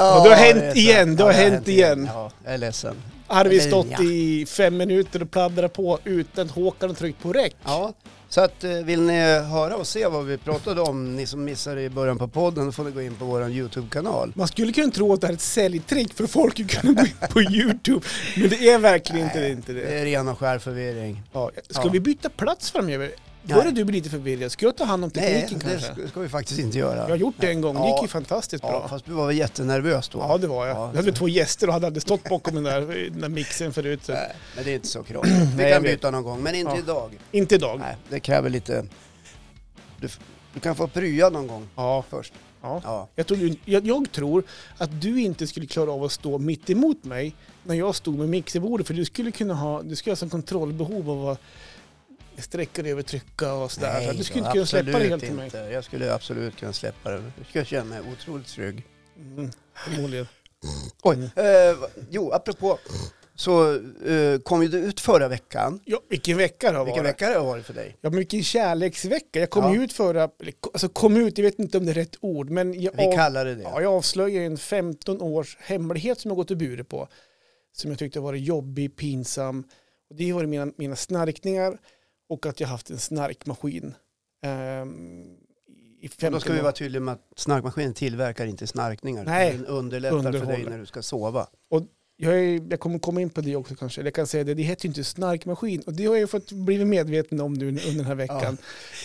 Ja, det har hänt sant. igen, det har Ja, hänt igen. Ja, jag är ledsen. Hade vi stått ja. i fem minuter och pladdrat på utan Håkan tryckt på räck. Ja, så att eh, vill ni höra och se vad vi pratade om, ni som missade i början på podden, då får ni gå in på vår YouTube-kanal. Man skulle kunna tro att det här är ett säljtrick för folk att kunna gå in på YouTube. Men det är verkligen inte det. Inte Det det. är ren och skär förvirring. Ja. Ska Ja. vi byta plats framöver? Nej. Börjar du bli lite förvirrad? Ska jag ta hand om Nej, tekniken det kanske? ska, ska vi faktiskt inte göra. Jag har gjort det en gång, det gick ju fantastiskt Ja, bra. fast du var väl jättenervös då? Ja, det var jag. Ja. Jag hade två gäster och hade aldrig stått bakom den där, den där mixen förut. Så. Nej, men det är inte så krångligt. Vi Nej, kan byta någon gång, men inte Ja. idag. Inte idag. Nej, det kräver lite... Du, du kan få prya någon gång Ja, först. ja. Ja. Jag, tror, jag, jag tror att du inte skulle klara av att stå mitt emot mig när jag stod med mixerbordet. För du skulle kunna ha, du skulle ha sån kontrollbehov av att sträcka dig över trycka och sådär. Så att du skulle inte kunna släppa det helt till mig. inte. Jag skulle absolut kunna släppa det. Jag skulle känna mig otroligt trygg. Mm, förmodligen. Oj, Mm. eh, jo, apropå så eh, kom ju du ut förra veckan. Ja, vilken vecka det har Vilken varit. vecka har det varit för dig? Ja, men vilken kärleksvecka. Jag kom Ja. ut förra, alltså kom ut, jag vet inte om det är rätt ord, men jag, Vi kallar det det. ja, jag avslöjar en 15 års hemlighet som jag gått i buret på. Som jag tyckte var jobbig, pinsam. Och det var mina, mina snarkningar och att jag haft en snarkmaskin. i Och 15 då ska vi vara tydliga med att snarkmaskinen tillverkar inte snarkningar. Nej, Den underlättar för dig underhåller. när du ska sova. Jag, är, jag kommer komma in på det också kanske. Jag kan säga det, det heter ju inte snarkmaskin. Och det har jag fått blivit medveten om nu under den här veckan.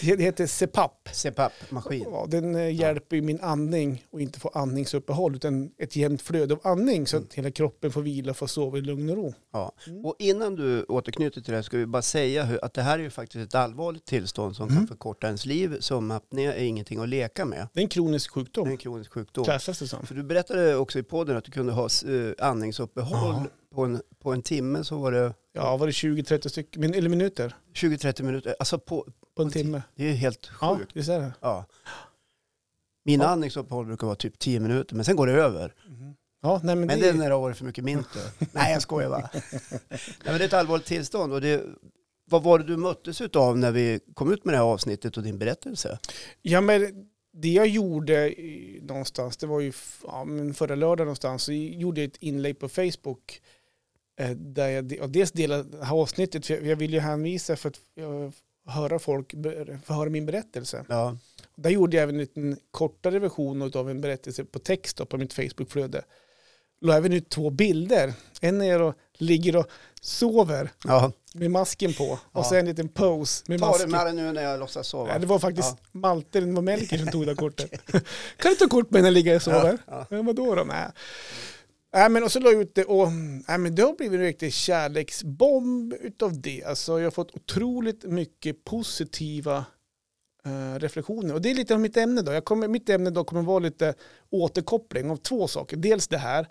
Det, det heter CPAP. CPAP-maskin. Ja, den eh, hjälper ju min andning och inte få andningsuppehåll utan ett jämnt flöde av andning så att hela kroppen får vila och få sova i lugn och ro. Ja. Mm. Och innan du återknyter till det här ska vi bara säga hur, att det här är ju faktiskt ett allvarligt tillstånd som Mm. kan förkorta ens liv. Sömnapné är ingenting att leka med. Det är en kronisk Det är sjukdom, en kronisk sjukdom. klassas det som. För du berättade också i podden att du kunde ha eh, Ja. på, en, på en timme så var det Ja, var det 20-30 stycken, min, eller minuter 20-30 minuter. Alltså på, på en timme? det är ju helt Ja, sjukt. visst är det. Ja. Mina Ja. andningsuppehåll brukar vara typ 10 minuter men sen går det över. Ja, nej, men, Men det, det är när det har varit för mycket minter. Nej jag skojar bara. Nej, men det är ett allvarligt tillstånd. Och det, vad var det du möttes av när vi kom ut med det här avsnittet och din berättelse? Ja, men det jag gjorde någonstans, det var ju ja, förra lördagen någonstans, så gjorde jag ett inlägg på Facebook eh, där jag de- ja, dels delade det här avsnittet, för jag, jag vill ju hänvisa för att eh, höra folk, få höra min berättelse. Ja, Där gjorde jag även en liten kortare version av en berättelse på text då, på mitt Facebook-flöde. La även ut två bilder. En är och ligger och sover ja. Med masken på och Ja. sen en liten pose med Ta det masken. med dig nu när jag låtsas sova. Nej, det var faktiskt Malte, det var Melker som tog det kortet. kan du ta kort med när jag ligger och sover? Ja, Ja, vadå då? Nej. Nej, men och så la jag ut det och nej, men det har blivit en riktig kärleksbomb utav det. Alltså, jag har fått otroligt mycket positiva eh, reflektioner. Och det är lite av mitt ämne då. Jag kommer, mitt ämne då kommer vara lite återkoppling av två saker. Dels det här,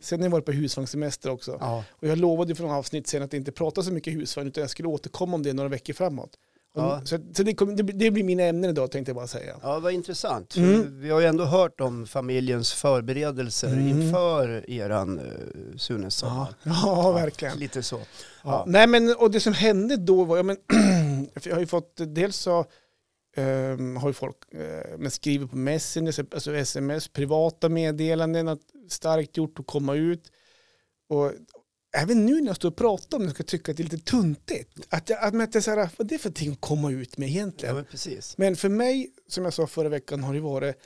sen har jag varit på husvagnssemester också. ja. Och jag lovade några avsnitt sen att inte prata så mycket husvagn utan jag skulle återkomma om det några veckor framåt. Ja. Så, så det, kommer, det, det blir mina ämnen idag tänkte jag bara säga. Ja, vad intressant. Mm. Vi har ju ändå hört om familjens förberedelser Mm. inför eran uh, Sunes-sommar. Ja, verkligen. Lite så. Ja. Ja. Nej, men, och det som hände då var, ja, men, jag har ju fått, dels så ehm, har ju folk uh, men skrivit på Messenger, alltså sms, privata meddelanden, att starkt gjort att komma ut. Och även nu när jag står och pratar om det, ska jag tycka att det är lite tuntigt. Att, jag, att, att det är så här, vad är det för ting att komma ut med Ja, egentligen? men precis. Men för mig, som jag sa förra veckan, har det varit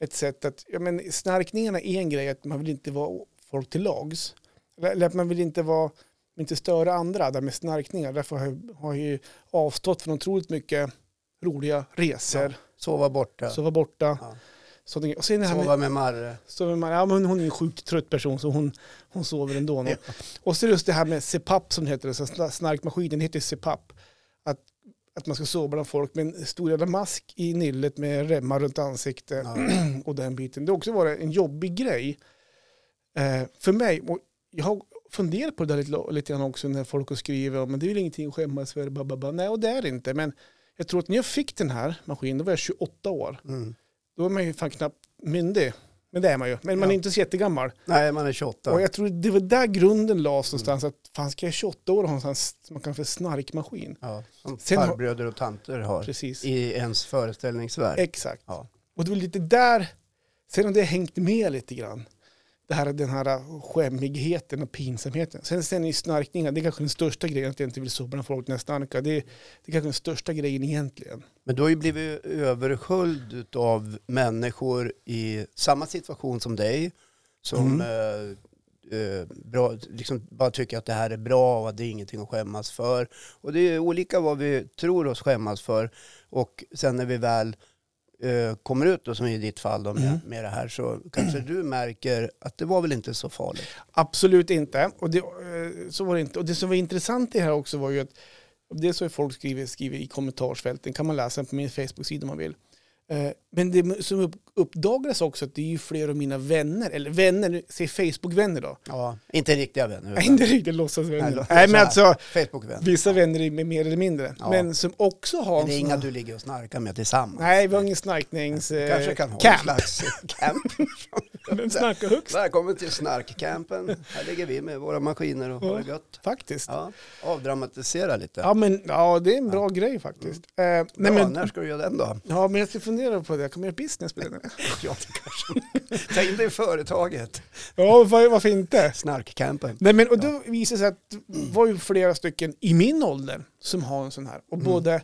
ett sätt att, ja men snarkningarna är en grej, att man vill inte vara folk till lags. Eller att man vill inte vara, inte störa andra där med snarkningar. Därför har jag, har jag ju avstått från otroligt mycket roliga resor, Sova borta. sova borta. Ja. grejer. Och sen det här med, Sova med Marre. så vill man, ja, men hon är en sjukt trött person så hon, hon sover ändå. Ja. Och så just det här med CPAP som det heter, så sna- snarkmaskinen heter CPAP. Att, att man ska sova bland folk med en stor jävla mask i nyllet med remmar runt ansiktet Ja. och den biten. Det har också varit en jobbig grej eh, för mig. Och jag har funderat på det där lite, lite grann också när folk har skrivit men det är väl ingenting att skämmas för. Bababa. Nej, och det är det inte. Men jag tror att när jag fick den här maskinen, då var jag 28 år. Mm. Då är man ju fan knappt myndig. Men det är man ju. Men man är inte så jättegammal. Nej, man är 28. Och jag tror det var där grunden lades Mm. någonstans. Att fan ska jag 28 år ha en man kan för snarkmaskin? Ja, som Sen farbröder och tanter har Precis. i ens föreställningsvärld. Exakt. Ja. Och det var lite där, sen har det hängt med lite grann. Det här, den här skämmigheten och pinsamheten. Sen, sen är snarkningen, det är kanske den största grejen, att jag inte vill sova när folk när jag snarkar. Det, är- det är kanske den största grejen egentligen. Men du har ju blivit översköljd av människor i samma situation som dig. Som Mm. eh, eh, bra, liksom bara tycker att det här är bra och att det är ingenting att skämmas för. Och det är olika vad vi tror oss skämmas för. Och sen när vi väl eh, kommer ut, då, som i ditt fall då, med, Mm. med det här, så kanske du märker att det var väl inte så farligt. Absolut inte. Och det, eh, så var det inte. Och det som var intressant i det här också var ju att det så är folk skriver, skriver i kommentarsfälten, kan man läsa på min Facebook-sida om man vill. Eh, Men det som upp- uppdagades också att det är ju fler av mina vänner, eller vänner, säger Facebook-vänner då. Ja, inte riktiga vänner. Utan inte riktigt låtsasvänner. Nej, Nej, men alltså Facebook-vänner. vissa vänner är mer eller mindre. Ja. Men som också har Men det är en inga du ligger och snarkar med tillsammans. Nej, vi har ingen snarknings... eh, Kanske kan ha en camp. slags camp. Men snarkar högst Välkommen till snarkcampen. Här ligger vi med våra maskiner och har det gött. faktiskt. Ja. Ja, avdramatisera lite. men ja, det är en bra grej faktiskt. Eh, nej, Bra, men, när ska du göra den då? ja, men jag ska fundera på det. Jag kommer göra business på det. Ja, kanske. Ta in det i företaget. Ja, var, varför inte? Snarkcampen. Nej, men, och då visade det sig att det var ju flera stycken i min ålder som har en sån här. Och Mm. både,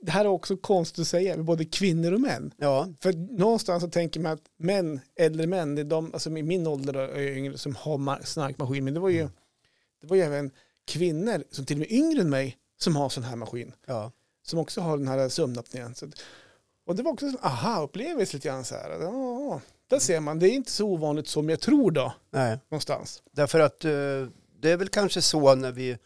det här är också konstigt att säga, men både kvinnor och män. Ja, För någonstans så tänker man att män, äldre män, det är de, alltså i min ålder jag yngre, som har ma- snarkmaskin. Men det var ju, det var ju även kvinnor, som till och med yngre än mig, som har sån här maskin. ja. Som också har den här sömnapnén. Och det var också en aha-upplevelse lite grann så här. Ja, där ser man, det är inte så ovanligt som jag tror då, Nej, någonstans. därför att eh, det är väl kanske så när vi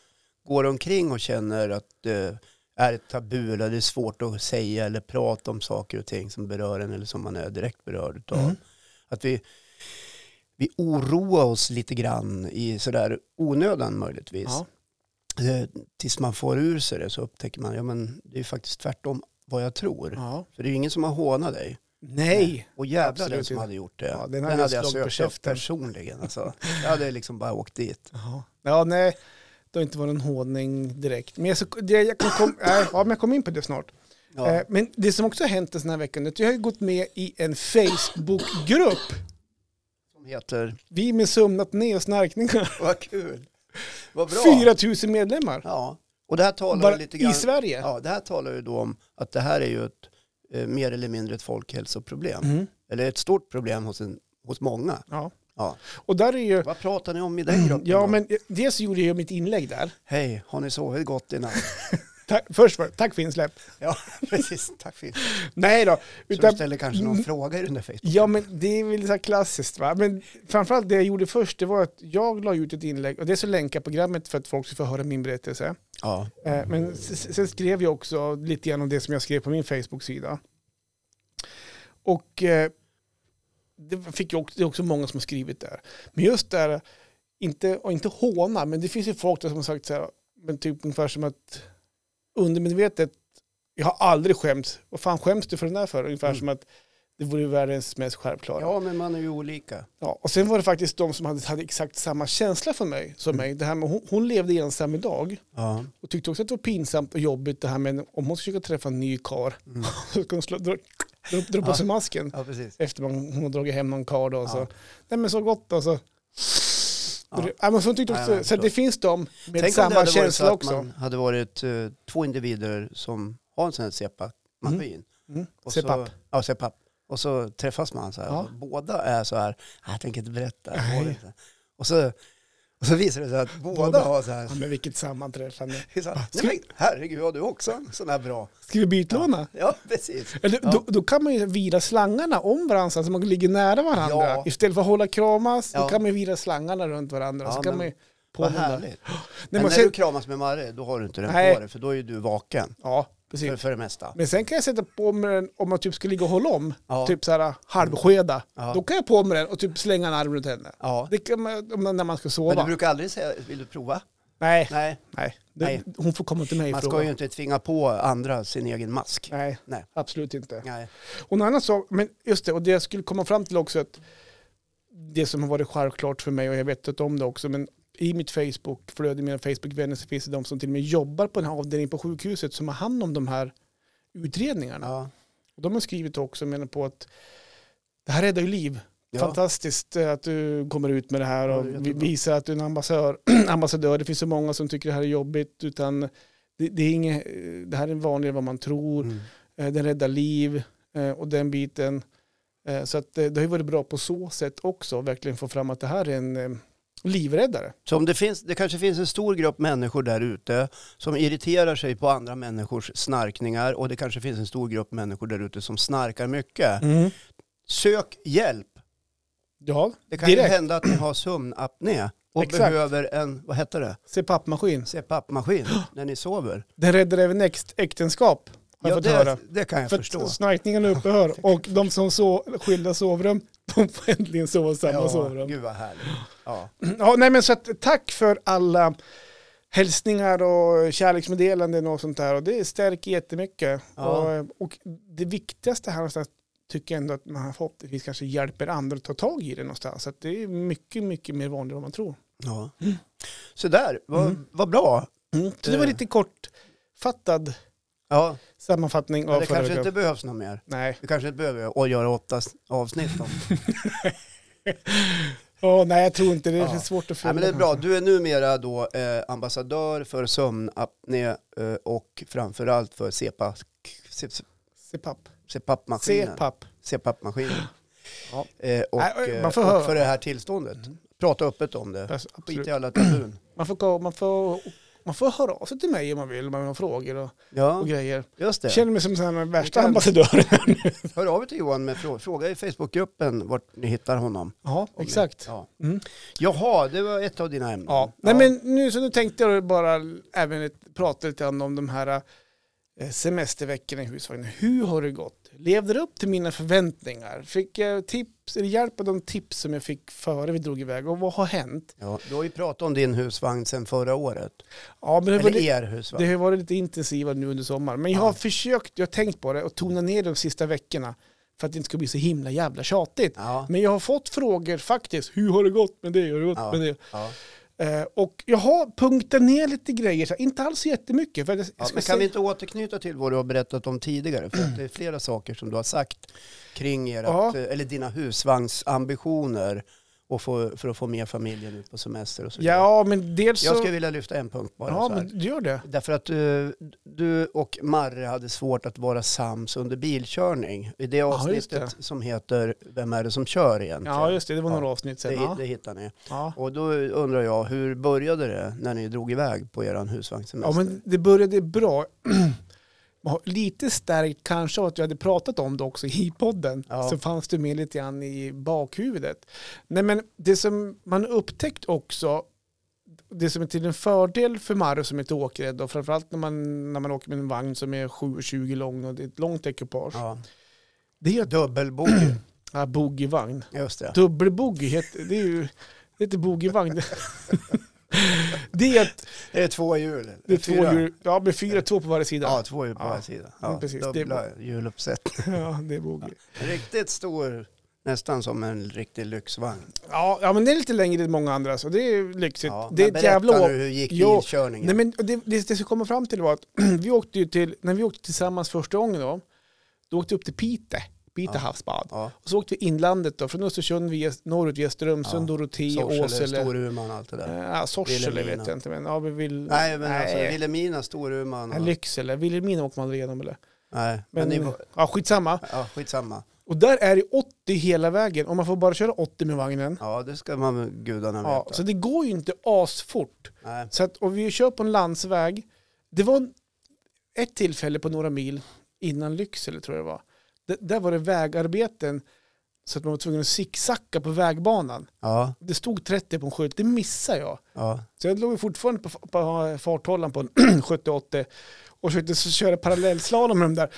går omkring och känner att det är ett tabu eller det är svårt att säga eller prata om saker och ting som berör en eller som man är direkt berörd utav. Mm. Att vi, vi oroar oss lite grann i sådär onödan möjligtvis. Ja. Eh, Tills man får ur sig det så upptäcker man, ja men det är faktiskt tvärtom vad jag tror. Ja. För det är ju ingen som har hånat dig. Nej. Och jävla Absolut den som hade gjort det. Ja, den den hade jag på sökt käften. personligen. Alltså. Jag hade liksom bara åkt dit. Jaha. Ja, nej. Det har inte varit en hårdning direkt. Men jag, så, det, jag, kan kom, nej, ja, men jag kommer in på det snart. Ja. Eh, men det som också har hänt den här veckan, är att jag har ju gått med i en Facebookgrupp. Som heter, Vi med sömnapné och snarkningar. vad kul. Vad bra. 4 000 medlemmar. Ja. Och det här talar Bara lite grann. I Sverige. Ja, det här talar ju då om att det här är ju ett eh, mer eller mindre ett folkhälsoproblem. Mm. Eller ett stort problem hos, en, hos många. Ja. Ja. Och där är ju... Vad pratar ni om i den gruppen Ja, då? men dels gjorde jag mitt inlägg där. Hej, har ni sovit gott i natt? Tack, först var tack för insläpp. ja, precis. Tack för det. Nej då. Så du Utan, ställer kanske någon fråga i den där Facebook? ja, men det är väl så här klassiskt. Va? Men framförallt det jag gjorde först, det var att jag la ut ett inlägg. Och det är så länkar programmet för att folk ska få höra min berättelse. Ja. Eh, Men sen skrev jag också lite grann om det som jag skrev på min Facebook-sida. Och eh, det fick jag också, det är också många som har skrivit där. Men just där, inte, och inte håna, men det finns ju folk där som har sagt så här, men typ ungefär som att undermedvetet, jag har aldrig skämts. Vad fan skäms du för den där för? Ungefär Mm. som att det vore världens mest självklara. ja, men man är ju olika. Ja, och sen var det faktiskt de som hade, hade exakt samma känsla för mig som mig. Det här med, hon, hon levde ensam idag Ja. och tyckte också att det var pinsamt och jobbigt det här med om hon ska försöka träffa en ny kar Mm. så ska hon slå, dra, på Ja. sig masken ja, precis. efter man, hon har dragit hem någon kar då. och Så. Ja. Nej men så gott då. Så. Ja. Ja. men så, tyckte Ja, också, jag så det finns de med Tänk om det samma hade varit så känsla att också. man hade varit eh, två individer som har en sån här CPAP-maskin. Mm. Så, ja, CPAP. Och så träffas man så här. Ja. Båda är så här, "Ah, jag tänker inte berätta. jag Nej. vågar inte." Och så, och så visar det sig att båda, Båda. har så här. Ja, men vilket sammanträffande. Så här Ska- Nej, men, herregud, har du också en sån här bra? Ska vi bytlåna? Ja, precis. Eller, Ja. då, då kan man ju vira slangarna om varandra så att man ligger nära varandra. Ja. Istället för att hålla kramas, då Ja. kan man ju vira slangarna runt varandra. Ja, så kan man ju Vad påminna. härligt. Nej, Men men när sen, du kramas med Marre, då har du inte den Nej. på dig, för då är ju du vaken. Ja, precis. För, för det mesta. Men sen kan jag sätta på mig den om man typ ska ligga och hålla om, Ja. typ så här halvskeda. Ja. Då kan jag på mig den och typ slänga en arm runt henne. Ja. Det kan man när man ska Men sova. du brukar aldrig säga, vill du prova? Nej, Nej, nej. Nej. Hon får komma till mig man ska fråga. ju inte tvinga på andra sin egen mask. Nej, Nej. absolut inte. Nej. Och en annan sak, men just det, och det jag skulle komma fram till också att det som har varit självklart för mig och jag vet inte om det också, men i mitt Facebook-flöde, mina Facebook-vänner, så finns det de som till och med jobbar på den här avdelningen på sjukhuset som har hand om de här utredningarna. Ja. De har skrivit också, menar på att det här räddar ju liv. Ja. Fantastiskt eh, att du kommer ut med det här Ja, och det jättebra. visar att du är en ambassadör. ambassadör. Det finns så många som tycker det här är jobbigt. Utan det, det, är inget, det här är vanligare än vad man tror. Mm. Eh, Den räddar liv eh, och den biten. Eh, Så att eh, det har ju varit bra på så sätt också. Verkligen få fram att det här är en eh, livräddare. Så om det, finns, det kanske finns en stor grupp människor där ute som irriterar sig på andra människors snarkningar och det kanske finns en stor grupp människor där ute som snarkar mycket. Sök hjälp. Ja, Det kan ju direkt. hända att ni har sömnapné och Exakt. behöver en, vad heter det, CPAP-maskin. CPAP-maskin när ni sover. Den räddar även äkt- äktenskap. Har jag fått det, höra. det kan jag För förstå. snarkningarna upphör. Och de som så skilda sovrum, de får äntligen sova i samma Ja, sovrum. gud vad härligt. Ja. Ja, nej men så att, tack för alla hälsningar och kärleksmeddelanden och sånt där. Och det stärker jättemycket. Ja. Och, och det viktigaste här någonstans tycker jag ändå att man förhoppningsvis kanske hjälper andra att ta tag i det någonstans. Så det är mycket, mycket mer vanligt än vad man tror. Ja. Så där, vad, Mm. vad bra. Mm. Så det var Eh. lite kortfattad Ja, sammanfattning men av det förra kanske veckan. inte behövs något mer. Nej. Vi kanske inte behöver att göra åtta s- avsnitt om. Ja, nej, jag tror inte det. är Ja. svårt att Nej, följa. men det är bra. Du är numera då eh, ambassadör för sömnapné eh, och framförallt för CPAP, CPAP. CPAP-maskinen. CPAP. CPAP-maskinen. Ja. Eh, och, Nej, eh, man får och höra. för det här tillståndet. Prata öppet om det. Alltså, Skit absolut. i alla tabun. Man får, gå- man, får, man får höra av sig till mig om man vill, om man har frågor och, Ja, och grejer. just Jag det. känner mig som den värsta kan- ambassadören. Hör av er till Johan med fråga. Fråga i Facebookgruppen vart ni hittar honom. Ja, exakt. Ja. Mm. Jaha, det var ett av dina ämnen. Ja. Nej, men nu, så nu tänkte jag bara även prata lite om de här eh, semesterveckorna i husvagnen. Hur har det gått? Levde det upp till mina förväntningar? Fick jag tips, eller hjälp av de tips som jag fick före vi drog iväg? Och vad har hänt? Ja, du har ju pratat om din husvagn sedan förra året. Ja, men det, Eller er husvagn. det har varit lite intensivare nu under sommaren. Men jag har Ja. försökt, jag har tänkt på det och tona ner de sista veckorna för att det inte ska bli så himla jävla tjatigt. Ja, Men jag har fått frågor faktiskt. Hur har det gått med det? Hur har det gått Ja. med det? Eh, och jag har punktat ner lite grejer, så inte alls jättemycket. För jag, Ja, men kan vi inte återknyta till vad du har berättat om tidigare? För det är flera saker som du har sagt kring er, Ja. att, eller dina husvagnsambitioner och få, för att få med familjen ut på semester och så vidare. Ja, men dels så... Jag skulle vilja lyfta en punkt bara. ja, men gör det. Därför att du, du och Marre hade svårt att vara sams under bilkörning. I det avsnittet som heter Vem är det som kör egentligen? Ja, just det. Det var Ja. några avsnitt det, sen. Ja. det hittar ni. Ja. Och då undrar jag, hur började det när ni drog iväg på er ja, husvagnssemester? men det började bra. Lite stärkt kanske av att jag hade pratat om det också i podden. Ja. Så fanns det med lite grann i bakhuvudet. Nej, men det som man upptäckt också, det som är till en fördel för Marre som inte åker rädd, och framförallt när man, när man åker med en vagn som är 7,20 lång och det är ett långt ekipage, Ja. det är att Dubbelbogey, ja, boogievagn. just det. Dubbelboogie, heter- det är ju det heter boogievagn. det är Det är två hjul. det är två hjul, ja med fyra, två på varje sida. Ja, två hjul på Ja. varje sida. Ja, Ja, precis. Det är Dubbla hjuluppsättning. Ja, det är boogie. Riktigt stor, nästan som en riktig lyxvagn. Ja, ja, men det är lite längre än många andra så det är lyxigt. Ja, det är ett jävla nu, hur gick Jo, bilkörningen? Nej, men det, det, det som kommer fram till var att vi åkte ju till, när vi åkte tillsammans första gången då, då åkte vi upp till Pite, Pite Ja. havsbad. ja, Och så åkte vi inlandet då, från Östersund via, norrut via Strömsund, Ja. Dorotea, Åsele. Storuman allt det där. Ja, Sorsele vet jag inte, men ja, vi vill... Nej, men alltså nej. Vilhelmina, Storuman Ja, och... Lycksele, Vilhelmina åker man aldrig igenom eller? Nej, men, Men, ni ja, skitsamma. Ja, skitsamma. Och där är det 80 hela vägen och man får bara köra 80 med vagnen. Ja, det ska man gudarna Ja, veta. så det går ju inte asfort. Nej. Så att, och vi kör på en landsväg. Det var ett tillfälle på några mil innan Lycksele tror jag det var. Det, där var det vägarbeten så att man var tvungen att zigzacka på vägbanan. Ja, Det stod 30 på en skylt, det missade jag. ja. Så jag låg fortfarande på, på farthållaren på en 70-80 och försökte köra parallellslalom med de där.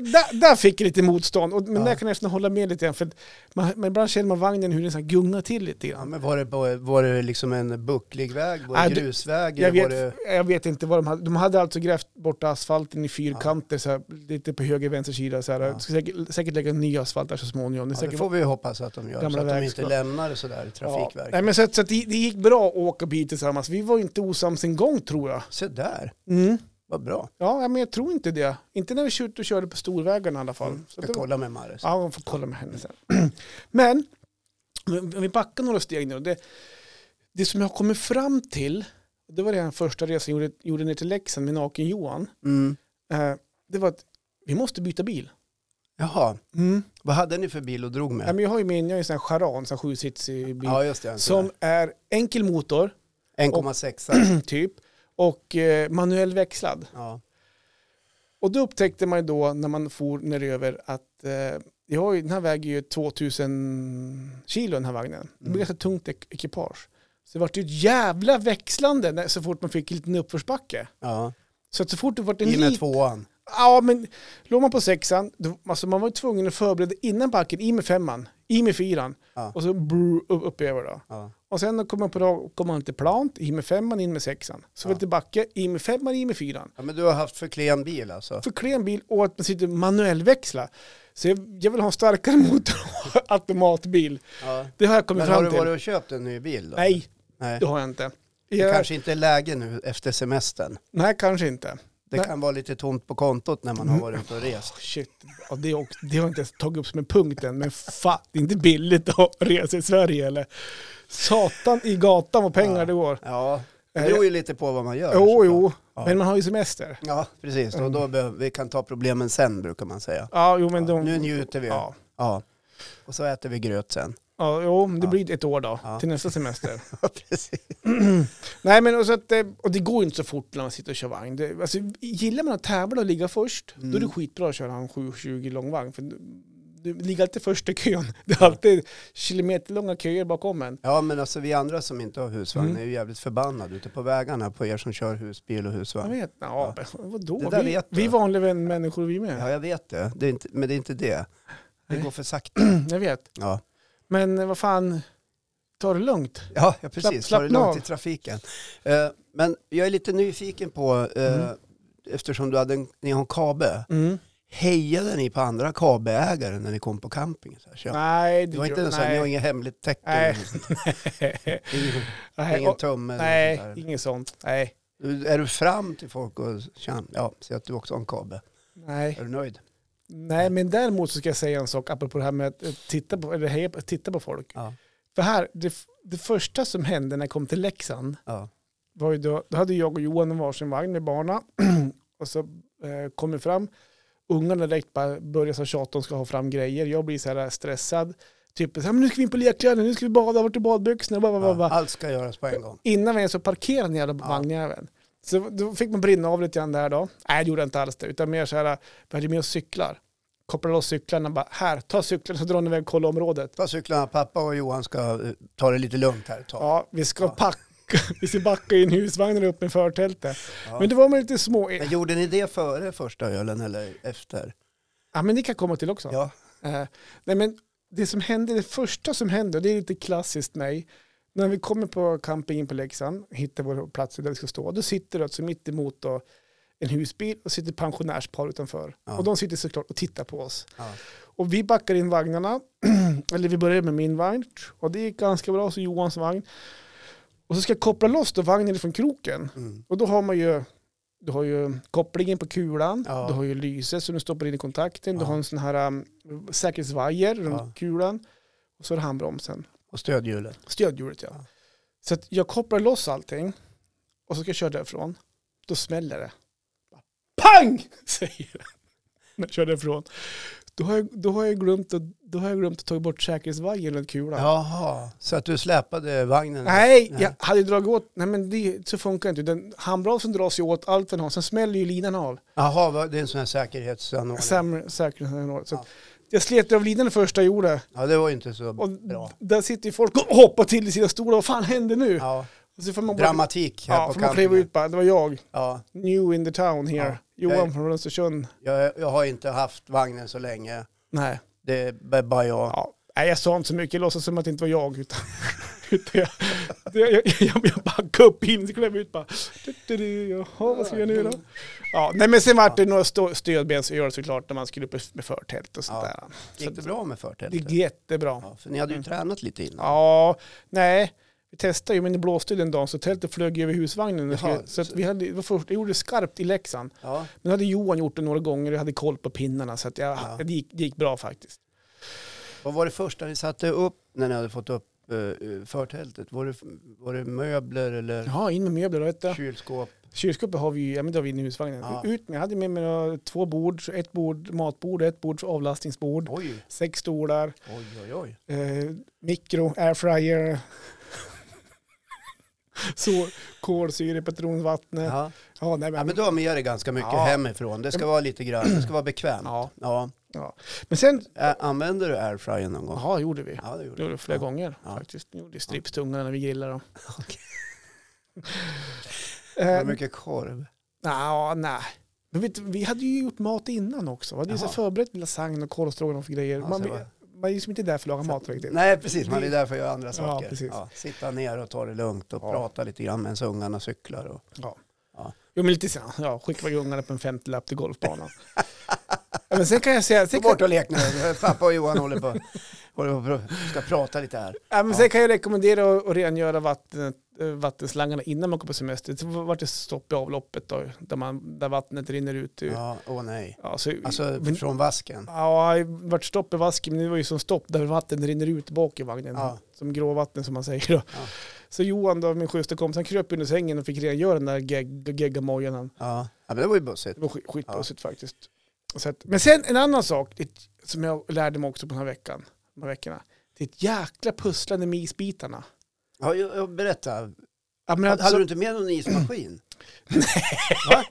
Där, där fick jag lite motstånd, och, men Ja. där kan jag nästan hålla med lite grann. För man, men ibland känner man vagnen hur den så gungar till lite ja grann. men var det, var det liksom en bucklig väg? Var det du- grusväg? Jag eller vet, var det... jag vet inte vad de hade. De hade alltså grävt bort asfalten i fyrkanter, så här, lite på höger vänster sida. Så här. Ja. Ska säkert, säkert lägga en ny asfalt där så småningom. Det Ja, säkert det får vi hoppas att de gör, så att de inte lämnar det sådär i ja. Trafikverket. Nej, men så, så det, det gick bra att åka bil tillsammans. Vi var inte osams en gång tror jag. Se där, Mm. Vad bra. Ja, ja, men jag tror inte det. Inte när vi kört och körde på storvägarna i alla fall. Mm. Så Ska det kolla med Maris. Ja, jag får kolla med henne sen. Men om vi backar några steg nu. Det, det som jag har kommit fram till, det var den första resan jag gjorde, gjorde ner till Leksand med Naken-Johan. Mm. Eh, det var att vi måste byta bil. Jaha, vad hade ni för bil och drog Ja, med? men jag har ju min, jag har ju en sån här Charan, sån här sjusitsig bil. Ja, just det. som är enkel motor, 1,6. typ, och eh, manuell växlad. Ja. Och då upptäckte man ju då när man for neröver att eh, jag har ju, den här väger ju 2000 kilo den här vagnen. Det blir Mm. ganska tungt ek- ekipage. Så det var ju ett jävla växlande när, så fort man fick en liten uppförsbacke. ja. Så att så fort det var en I med lit- tvåan. Ja, men låg man på sexan, då, alltså man var ju tvungen att förbereda innan backen, i med femman, i med fyran Ja. och så brr, upp, över då. Ja. Och sen då kom man, på, till plant, i med femman, in med sexan. Så Ja. det till backe, i med femman, i med fyran. ja, men du har haft för klen bil alltså? För klen bil och att man sitter manuellväxla. Så jag, jag vill ha en starkare motor och automatbil. Ja. Det har jag kommit Men har fram du till. varit och köpt en ny bil då? Nej, Nej. det har jag inte. Det Jag, kanske inte är läge nu efter semestern. Nej, kanske inte. Det kan vara lite tomt på kontot när man har varit ute och rest. Oh, shit, ja, det, också, det har jag inte ens tagit upp som en punkt än. Men fan, det är inte billigt att resa i Sverige eller? Satan i gatan vad pengar Ja. det går. Ja, det Eh, beror ju lite på vad man gör. Jo, jo, Ja. men man har ju semester. Ja, precis. Och då behöver, vi kan ta problemen sen brukar man säga. Ja, jo, men de, nu njuter vi. Ja, Ja. Och så äter vi gröt sen. ja jo, det Ja. blir ett år då, Ja. till nästa semester. Ja. Nej, men och, så att, eh, och det går ju inte så fort när man sitter och kör vagn. Det, alltså, gillar man att tävla och ligga först, då är det Mm. skitbra att köra en 720 långvagn. För du, ligger alltid först i kön. Det är alltid kilometerlånga köer bakom en. Ja, men alltså vi andra som inte har husvagn Mm. är ju jävligt förbannade ute på vägarna på er som kör husbil och Jag husvagn. vet, ja, men vadå? Det där vi, vet du. vi vanliga människor vi med. Ja, jag vet det. det inte, men det är inte det. Det Nej. går för sakta. Jag vet. Ja, Men vad fan, ta det lugnt. ja, ja precis. Slapp- Ta det lugnt av. i trafiken. Eh, men jag är lite nyfiken på, eh, Mm. eftersom du hade en, ni har en kabe. Mm. Hejade ni på andra kabeägare när ni kom på camping? Så här, så Nej, det var inte sån, nej. ni har inget hemligt tecken? Nej. Ingen, nej, ingen tumme? nej sånt inget sånt. Nej, Är du fram till folk och känner, ja, se att du också har en kabe? nej. Är du nöjd? Nej, men däremot så ska jag säga en sak apropå det här med att eh, titta på, eller heja, titta på folk. Ja. För här, det, det första som hände när jag kom till Leksand ja. var ju då, då hade jag och Johan varsin vagn med barna och så eh, kom vi fram. Ungarna direkt bara börjar så tjata, de ska ha fram grejer. Jag blir så här stressad. Typ, så här, men nu ska vi in på lekkläder, nu ska vi bada, vart är badbyxorna? Ja, allt ska göras på en gång. Innan vi ens så parkerade den jävla Ja. vagnjäveln. Så då fick man brinna av lite grann där då. Nej, det gjorde jag inte alls det. Utan mer så här, vi hade med oss cyklar. Kopplade loss cyklarna bara, här, ta cyklarna så drar ni iväg och kolla området. Ta cyklarna, pappa och Johan ska eh, ta det lite lugnt här tag. Ja, vi ska Ja. packa, vi ska backa in husvagnen upp med förtältet. Ja. Men det var med lite små, Men gjorde ni det före första ölen eller efter? ja men det kan komma till också. Ja. Eh, nej men det som hände, det första som hände, och det är lite klassiskt mig, när vi kommer på campingen på Leksand, hittar vår plats där vi ska stå, då sitter det alltså mitt emot då en husbil och sitter pensionärspar utanför. Ja. Och de sitter såklart och tittar på oss. Ja. Och vi backar in vagnarna, eller vi börjar med min vagn, och det gick ganska bra, så Johans vagn. Och så ska jag koppla loss då vagnen från kroken. Mm. Och då har man ju, du har ju kopplingen på kulan, Ja. du har ju lyset som du stoppar in i kontakten, du har en sån här um, säkerhetsvajer runt kulan och så är det handbromsen. Och stödhjulet. Stödhjulet ja. Ja. Så att jag kopplar loss allting och så ska jag köra därifrån. Då smäller det. Pang! Säger det. När jag kör därifrån. Då har jag, då har jag, glömt, att, då har jag glömt att ta bort säkerhetsvajern runt kulan. Jaha, så att du släpade vagnen? Nej, Nej. jag hade dragit åt, nej men det, så funkar inte. Den, handbromsen dras ju åt allt den har, sen smäller ju linan av. Jaha, det är en sån här säkerhetsanordning. Säkerhetsanordning. Så Ja. Jag slet av linan det första jag gjorde. Ja, det var ju inte så Och bra. där sitter ju folk och hoppar till i sina stolar. Vad fan hände nu? Ja, bara, dramatik här ja, på får man kliva ut bara. Det var jag. Ja, New in the town here. Ja. Johan Jag- från Östersund. jag, jag har inte haft vagnen så länge. Nej. Det är bara jag. Ja. Nej, jag sa inte så mycket. Jag låtsas som att det inte var jag. Utan jag, det, jag, jag, jag backade upp in, så klev ut bara. Jaha, vad ska jag nu då? Ja, nej, men sen var det några stödbensöl såklart när man skulle upp med förtält och sånt Ja. där. Gick det bra med det förtältet? gick jättebra. Ja, för ni hade ju Mm. tränat lite innan. Ja, nej. Vi testade ju, men det blåste den dagen så tältet flög över husvagnen. Jaha, så vi hade, det var först, jag gjorde det skarpt i Leksand. Ja. Men hade Johan gjort det några gånger och jag hade koll på pinnarna så att jag, Ja. det, gick, det gick bra faktiskt. Vad var det första ni satte upp när ni hade fått upp förtältet? Var det, var det möbler eller Ja, in med möbler. Vet du. kylskåp? Kylskåpet har vi ja men det har vi inne i husvagnen. Ja. Ut med, jag hade med mig två bord, ett bord matbord, ett bord avlastningsbord, Oj, sex stolar, oj, oj, oj. eh, mikro, airfryer, så kolsyre, patronvattnet. Ja. Ja. nej, ja, men, men du har med dig ganska mycket Ja. hemifrån. Det ska vara lite grann, det ska vara bekvämt. ja. Ja. Men sen, Ä- Använder du airfryer någon gång? ja gjorde vi. Ja, det gjorde Det gjorde vi flera Ja. gånger Ja. faktiskt. Vi gjorde stripstungarna när vi grillade dem. Eh, Var det mycket korv? Ja, nej. Men vet, vi hade ju gjort mat innan också. Vi hade ju förberett lasagne och korvstroganoff och grejer. Ja, man, var- man är ju liksom inte där för att laga mat riktigt. Nej, precis. Man är där för att göra andra saker. precis. sitta ner och ta det lugnt och Ja. prata lite grann medan ungarna cyklar. Och... Ja. Ja. Jo, men lite så. Ja, skicka iväg ungarna på en 50-lapp till golfbanan. ja, men sen kan jag säga... Gå bort och lek nu. Pappa och Johan håller på, håller på ska prata lite här. ja, men Ja. sen kan jag rekommendera att, rengöra vattnet, vattenslangarna innan man går på semester. Så vart det stopp i avloppet då, där, man, där vattnet rinner ut. Ja. Ja, åh nej. så, Alltså men, från vasken. Ja, det vart stopp i vasken, men det var ju som stopp där vattnet rinner ut bak i vagnen. Ja. Som gråvatten som man säger. Då. Ja. Så Johan, då, min schyssta kompis, han kröp under sängen och fick rengöra den där gegg- geggamojan. Ja. ja, men det var ju bussigt. Det var skit- skitbussigt faktiskt. Att, men sen en annan sak som jag lärde mig också på den här veckan, de här veckorna. Det är ett jäkla pusslande med isbitarna. Ja, jag, jag, berätta. Ja, men Hade alltså, du inte med någon ismaskin? Va?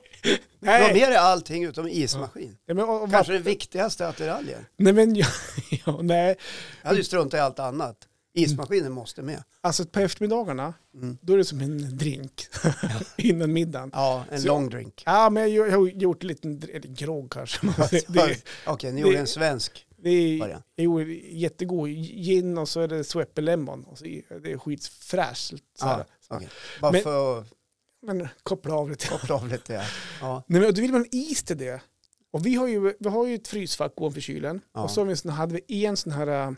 Du har nej, med dig allting utom ismaskin. ja, men, och, och, Kanske det viktigaste attiraljen. nej, men, ja, ja, nej, Jag hade ju struntat i allt annat. Ismaskinen måste med. alltså på eftermiddagarna, Mm. då är det som en drink innan middagen. Ja, en Så- long drink. Ja, men jag, jag har gjort lite, eller grogg kanske. Okej, ni det- gjorde en svensk det är jo, jättegod. Gin och så är det Sweppe Lemon. Och så, det är skitfräscht. Ja, okej. Bara Men- för att Men koppla av lite. koppla av lite. Ja. Ja. Nej, men då vill man is till det. Och vi har ju, vi har ju ett frysfack ovanför kylen. Ja. Och så har vi, en sån- hade vi en sån här äh,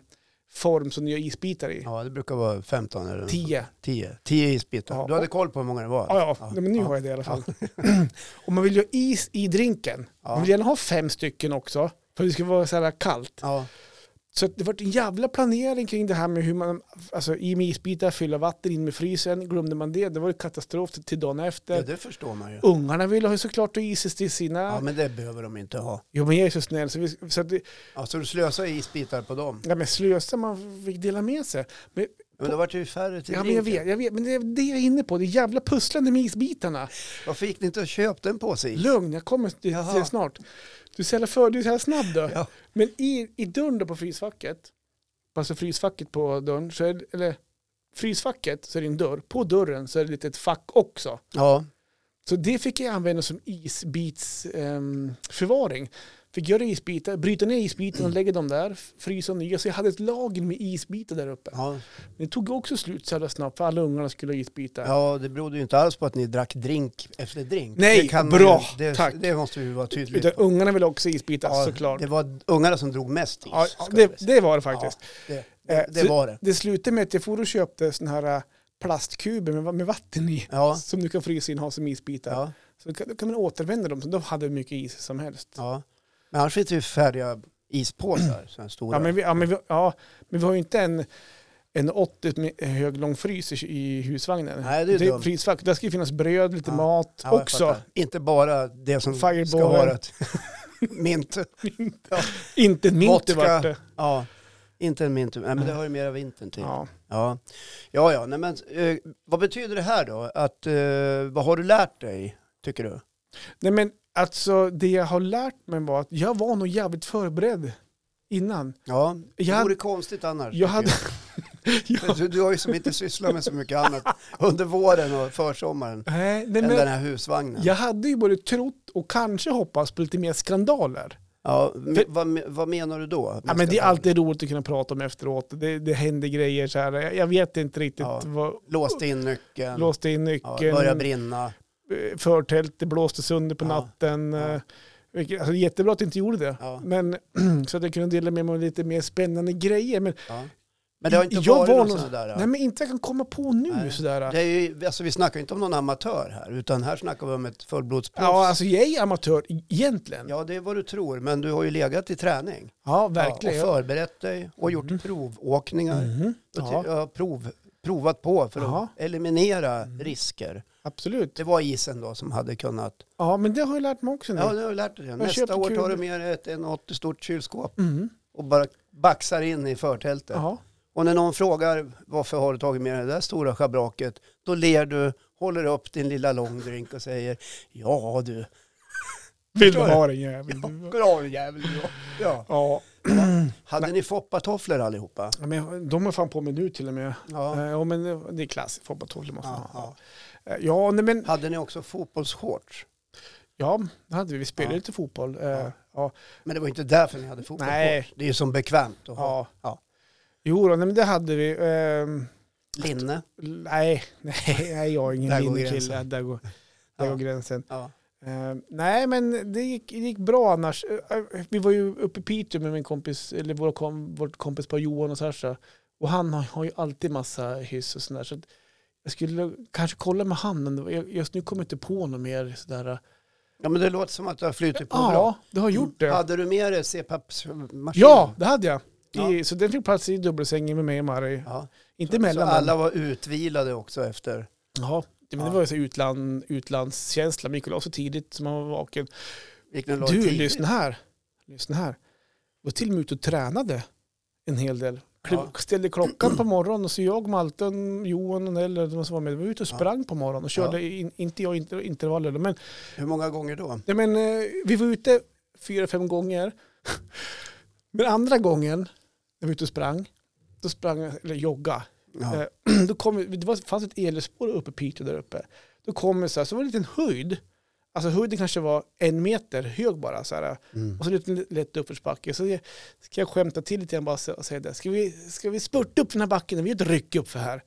form som du gör isbitar i. ja, det brukar vara 15 eller 10. 10. 10 isbitar. Ja. Du hade koll på hur många det var? Ja, ja. Nej, men nu har jag det i alla fall. och man vill ju ha is i drinken. Ja. Man vill gärna ha fem stycken också. För det ska vara så här kallt. Så det var en jävla planering kring det här med hur man, alltså i med isbitar, fylla vatten in med frysen. Glömde man det, det var katastrof till, dagen efter. ja, det förstår man ju. Ungarna ville ha såklart is till sina... Ja, men det behöver de inte ha. Jo men jag är så snäll så, vi, så att det, Ja, så du slösar isbitar på dem. ja, men slösa man fick dela med sig. Men, Men då vart det ju färre till ja, men jag vet, jag vet, men det är det jag är inne på, det är jävla pusslande med isbitarna. Varför gick ni inte och köpte en påse is? Lugn, jag kommer till det snart. Du är så jävla för, du är så jävla snabb då. Ja. Men i, i dörren då på frysfacket, alltså frysfacket på dörren, så är det, eller frysfacket så är det en dörr. På dörren så är det ett litet fack också. Ja, Så det fick jag använda som isbitsförvaring. förvaring. Fick göra isbitar, bryta ner isbitarna och lägga dem där, frysa nya. Så jag hade ett lager med isbitar där uppe. ja. Det tog också slut så jävla snabbt för alla ungarna skulle ha isbitar. ja, det berodde ju inte alls på att ni drack drink efter drink. Nej, det bra, ju, det, tack. Det måste vi vara tydliga Utan ungarna ville också isbitar Ja, såklart. Det var ungarna som drog mest is. Ja, det, det var det faktiskt. Ja, det Eh, det, det så- var det. Det slutade med att jag for och köpte såna här äh, plastkuber med, med vatten i. Ja, Som du kan frysa in och ha som isbitar. ja, Så då kan, då kan man återvända dem. Så då hade vi mycket is som helst. ja. Men annars finns det ju färdiga ispåsar, sådana stora. Ja, men vi, ja, men vi, ja, men vi har ju inte en, en 80 me- hög lång frys i, i husvagnen. Nej, det är dumt. frysfack. Där ska ju finnas bröd, lite Ja. mat Ja, också. Inte bara det som Fireball. ska vara ett mint. Inte ett mint Vodka. vart det. Ja, inte en mint. Nej, men det hör ju mera vintern till. Ja. Ja, ja, ja nej, men eh, vad betyder det här då? Att, eh, vad har du lärt dig, tycker du? Nej men alltså det jag har lärt mig var att jag var nog jävligt förberedd innan. Ja, det Jag- vore konstigt annars. Jag hade... jag. Du, du har ju som inte sysslat med så mycket annat under våren och försommaren Nej, nej, än den men här husvagnen. jag hade ju både trott och kanske hoppats på lite mer skandaler. Ja, För- vad, vad menar du då? Ja, men det är alltid roligt att kunna prata om efteråt. Det, det händer grejer så här. Jag, jag vet inte riktigt Ja. vad... Låste in nyckeln, Låste in ja, nyckeln, började brinna. Eh, förtältet blåste sönder på Ja. natten. Ja. eh, vilket- Alltså, jättebra att jag inte gjorde det. Ja. Men, så att jag kunde dela med mig av lite mer spännande grejer. Men Ja. Men det har inte Jag varit var någon nog- sån där... Nej men inte jag kan komma på nu Nej. sådär. Det är ju, alltså vi snackar inte om någon amatör här, utan här snackar vi om ett fullblodsproffs. Ja, alltså jag är amatör egentligen. Ja, Ja, det är vad du tror, men du har ju legat i träning. verkligen. Ja, och förberett dig och gjort Mhm. provåkningar. Mhm. Och Ja, ja, prov, provat på för Ja. att eliminera Mm. risker. Absolut. Det var isen då som hade kunnat... Ja, men det har jag lärt mig också nu. Ja, det har jag lärt dig. det. Nästa år tar du med dig ett 1,80 stort kylskåp Mhm. och bara baxar in i förtältet. Ja. Och när någon frågar varför har du tagit med dig det där stora schabraket, då ler du, håller upp din lilla långdrink och säger ja du, Vill du ha den jäveln? du? bra jävel du. Ja. Ja. Hade ni foppatofflor allihopa? Ja, men de är fan på mig nu till och med. Ja. Ja, ja men det är klassiskt. Foppatofflor måste man Ja, ha. Ja. Eh, Ja, nej, men Hade ni också fotbollsshorts? ja, det hade vi. Vi spelade Ja. lite fotboll. Eh, Ja. Ja. Men det var inte därför ni hade. Nej. Det är ju som bekvämt att ha. Ja. Ja. Jo, då, nej, men det hade vi. Ehm, Linne. nej, nej, nej, jag är ingen Där linnekille. Där går, där Ja. går gränsen. Ja. Eh, nej, men det gick, det gick bra annars. Eh, vi var ju uppe i Piteå med min kompis, eller vår, kom, vårt kompis par Johan och Sasha. Och han har, har ju alltid massa hyss och sådär. Så jag skulle kanske kolla med han. Just nu kommer jag inte på något mer sådär. ja, men det låter som att det har flutit på bra. Ja, det har gjort det. Hade du med dig C-pappsmaskin? Ja, det hade jag. Ja. I, så den fick plats i dubbelsängen med mig och Mari. ja. Inte Så mellan alla men, var utvilade också efter? Ja, men det Ja. var ju så utland, utlandskänsla. Man gick och så tidigt som man var vaken. Du, lyssna här. Lyssna här. Jag var till och med ute och tränade en hel del. Ja. Ställde klockan på morgonen och så jag, Malten, Johan eller de som var med, vi var ute och Ja. sprang på morgonen och körde, Ja. in, inte jag inter, intervaller. Men, Hur många gånger då? nej, men eh, vi var ute fyra, fem gånger. Men andra gången, när vi var ute och sprang, då sprang eller jogga. Ja. Eh, då kom, det var, fanns ett elspår uppe i Piteå där uppe. Då kom vi så här, så var det en liten höjd. Alltså höjden kanske var en meter hög bara. Så här, Mm. och så lite lätt uppförsbacke. Så jag, ska jag skämta till lite grann bara och säga det. Ska vi, ska vi spurta upp den här backen? Vi gör ett ryck upp för här.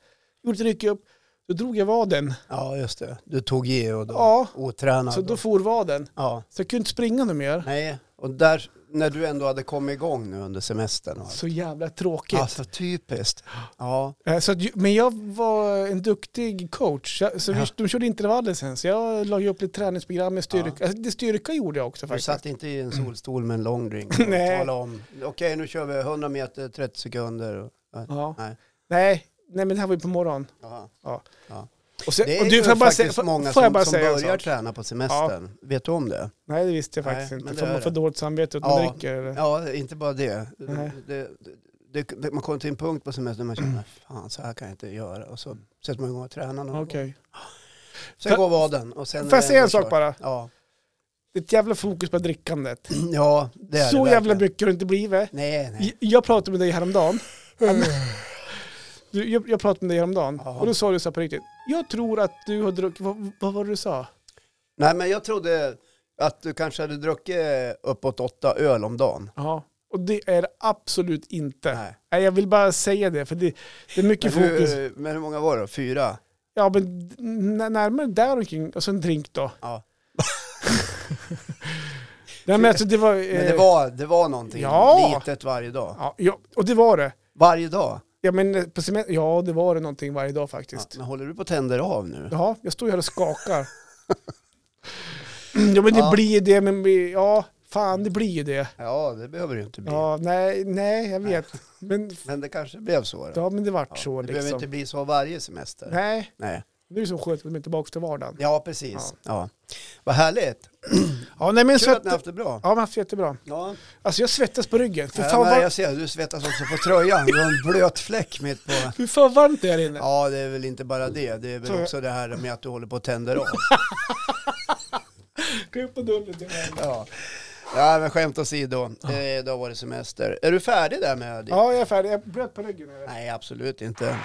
Gjorde ett ryck upp. Då drog jag vaden. ja, just det. Du tog i och då Ja, otränad. så då for vaden. ja. Så jag kunde inte springa något mer. Nej, och där, när du ändå hade kommit igång nu under semestern. Så jävla tråkigt. Alltså typiskt. Ja, Eh, Så att, men jag var en duktig coach. Så vi, Ja. de körde intervaller sen. Så jag la ju upp lite träningsprogram med styrka. Alltså, det styrka gjorde jag också du faktiskt. satt inte i en solstol med en lång drink och talade om, okej nu kör vi 100 meter, 30 sekunder. Ja. Nej. Nej. Nej, men det här var ju på morgonen. Jaha. Sen, Det är du, ju får faktiskt säga, många får som, som börjar träna på semestern. Vet du om det? Nej, det visste jag Nej, faktiskt men inte. Får är man det. dåligt samvete att man Ja. dricker? Eller? Ja, inte bara det. Nej. det, det, man kommer till en punkt på semestern där man känner, fan så här kan jag inte göra. Och så sätter man igång och tränar någon Okej. gång. Sen går vaden och sen Får jag säga en sak bara? Ja. Det är ett jävla fokus på drickandet. ja, det är Så det jävla mycket har det inte blivit. Nej, nej. Jag pratade med dig häromdagen. Du, jag, jag pratade med dig häromdagen. Ja. Och då sa du så här på riktigt. Jag tror att du har druckit... Vad, vad var det du sa? Nej, men jag trodde att du kanske hade druckit uppåt åtta öl om dagen. Ja. Och det är det absolut inte. Nej. Nej, jag vill bara säga det, för det, det är mycket Men fokus. hur, men hur många var det? Fyra? Ja, men närmare där omkring. Och så en drink då. Ja. Nej, men alltså det var... Men det eh, var, det var någonting Ja. litet varje dag. Ja, ja, och det var det. Varje dag? Ja, men eh, på semester, ja, det var det någonting varje dag Ja, faktiskt. men håller du på att tänder av nu? Ja, jag står ju här och skakar. ja, men det Ja. blir det, men ja, fan det blir ju det. Ja, det behöver det ju inte bli. Ja, nej, nej, jag vet. Men, Men det kanske blev så. Då. ja, men det vart Ja, så det behöver liksom. inte bli så varje semester. Nej, Nej. Det är ju så skönt att de är tillbaka till vardagen. Ja, precis. Ja. Vad härligt. Ja, nej men Kul så att ni har haft det bra. Ja, men haft jättebra. Ja. Alltså jag svettas på ryggen. För Ja, fan, var, jag ser, du svettas också på tröjan. Du har en blöt fläck mitt på... hur fan varmt det är inne. Ja, det är väl inte bara det. Det är väl Så- också det här med att du håller på att tänder av. Gå upp till mig. Ja. Ja, men skämt åsido. Eh, Då var det semester. Är du färdig där med ditt? Ja, jag är färdig. Jag blöt på ryggen. Eller? Nej, absolut inte.